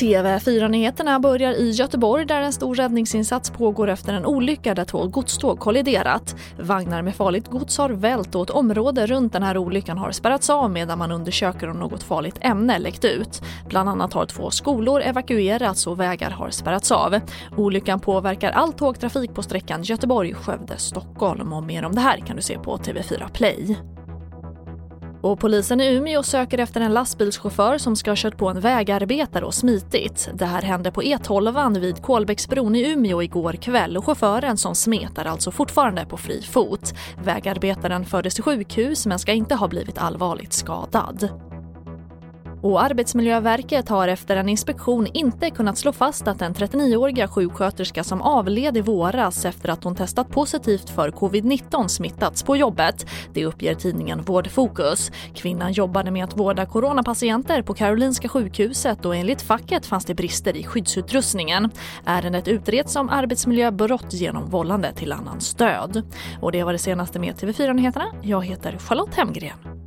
TV4-nyheterna börjar i Göteborg där en stor räddningsinsats pågår efter en olycka där två godståg kolliderat. Vagnar med farligt gods har vält och ett område runt den här olyckan har spärrats av medan man undersöker om något farligt ämne läckt ut. Bland annat har två skolor evakuerats och vägar har spärrats av. Olyckan påverkar all tågtrafik på sträckan Göteborg-Skövde-Stockholm och mer om det här kan du se på TV4 Play. Och polisen i Umeå söker efter en lastbilschaufför som ska ha kört på en vägarbetare och smitit. Det här hände på E12 vid Kolbäcksbron i Umeå igår kväll och chauffören som smetar alltså fortfarande på fri fot. Vägarbetaren fördes till sjukhus men ska inte ha blivit allvarligt skadad. Och Arbetsmiljöverket har efter en inspektion inte kunnat slå fast att den 39-åriga sjuksköterska som avled i våras efter att hon testat positivt för covid-19 smittats på jobbet. Det uppger tidningen Vårdfokus. Kvinnan jobbade med att vårda coronapatienter på Karolinska sjukhuset och enligt facket fanns det brister i skyddsutrustningen. Ärendet utreds som arbetsmiljöbrott genom vållande till annans död. Och det var det senaste med TV4 Nyheterna. Jag heter Charlotte Hemgren.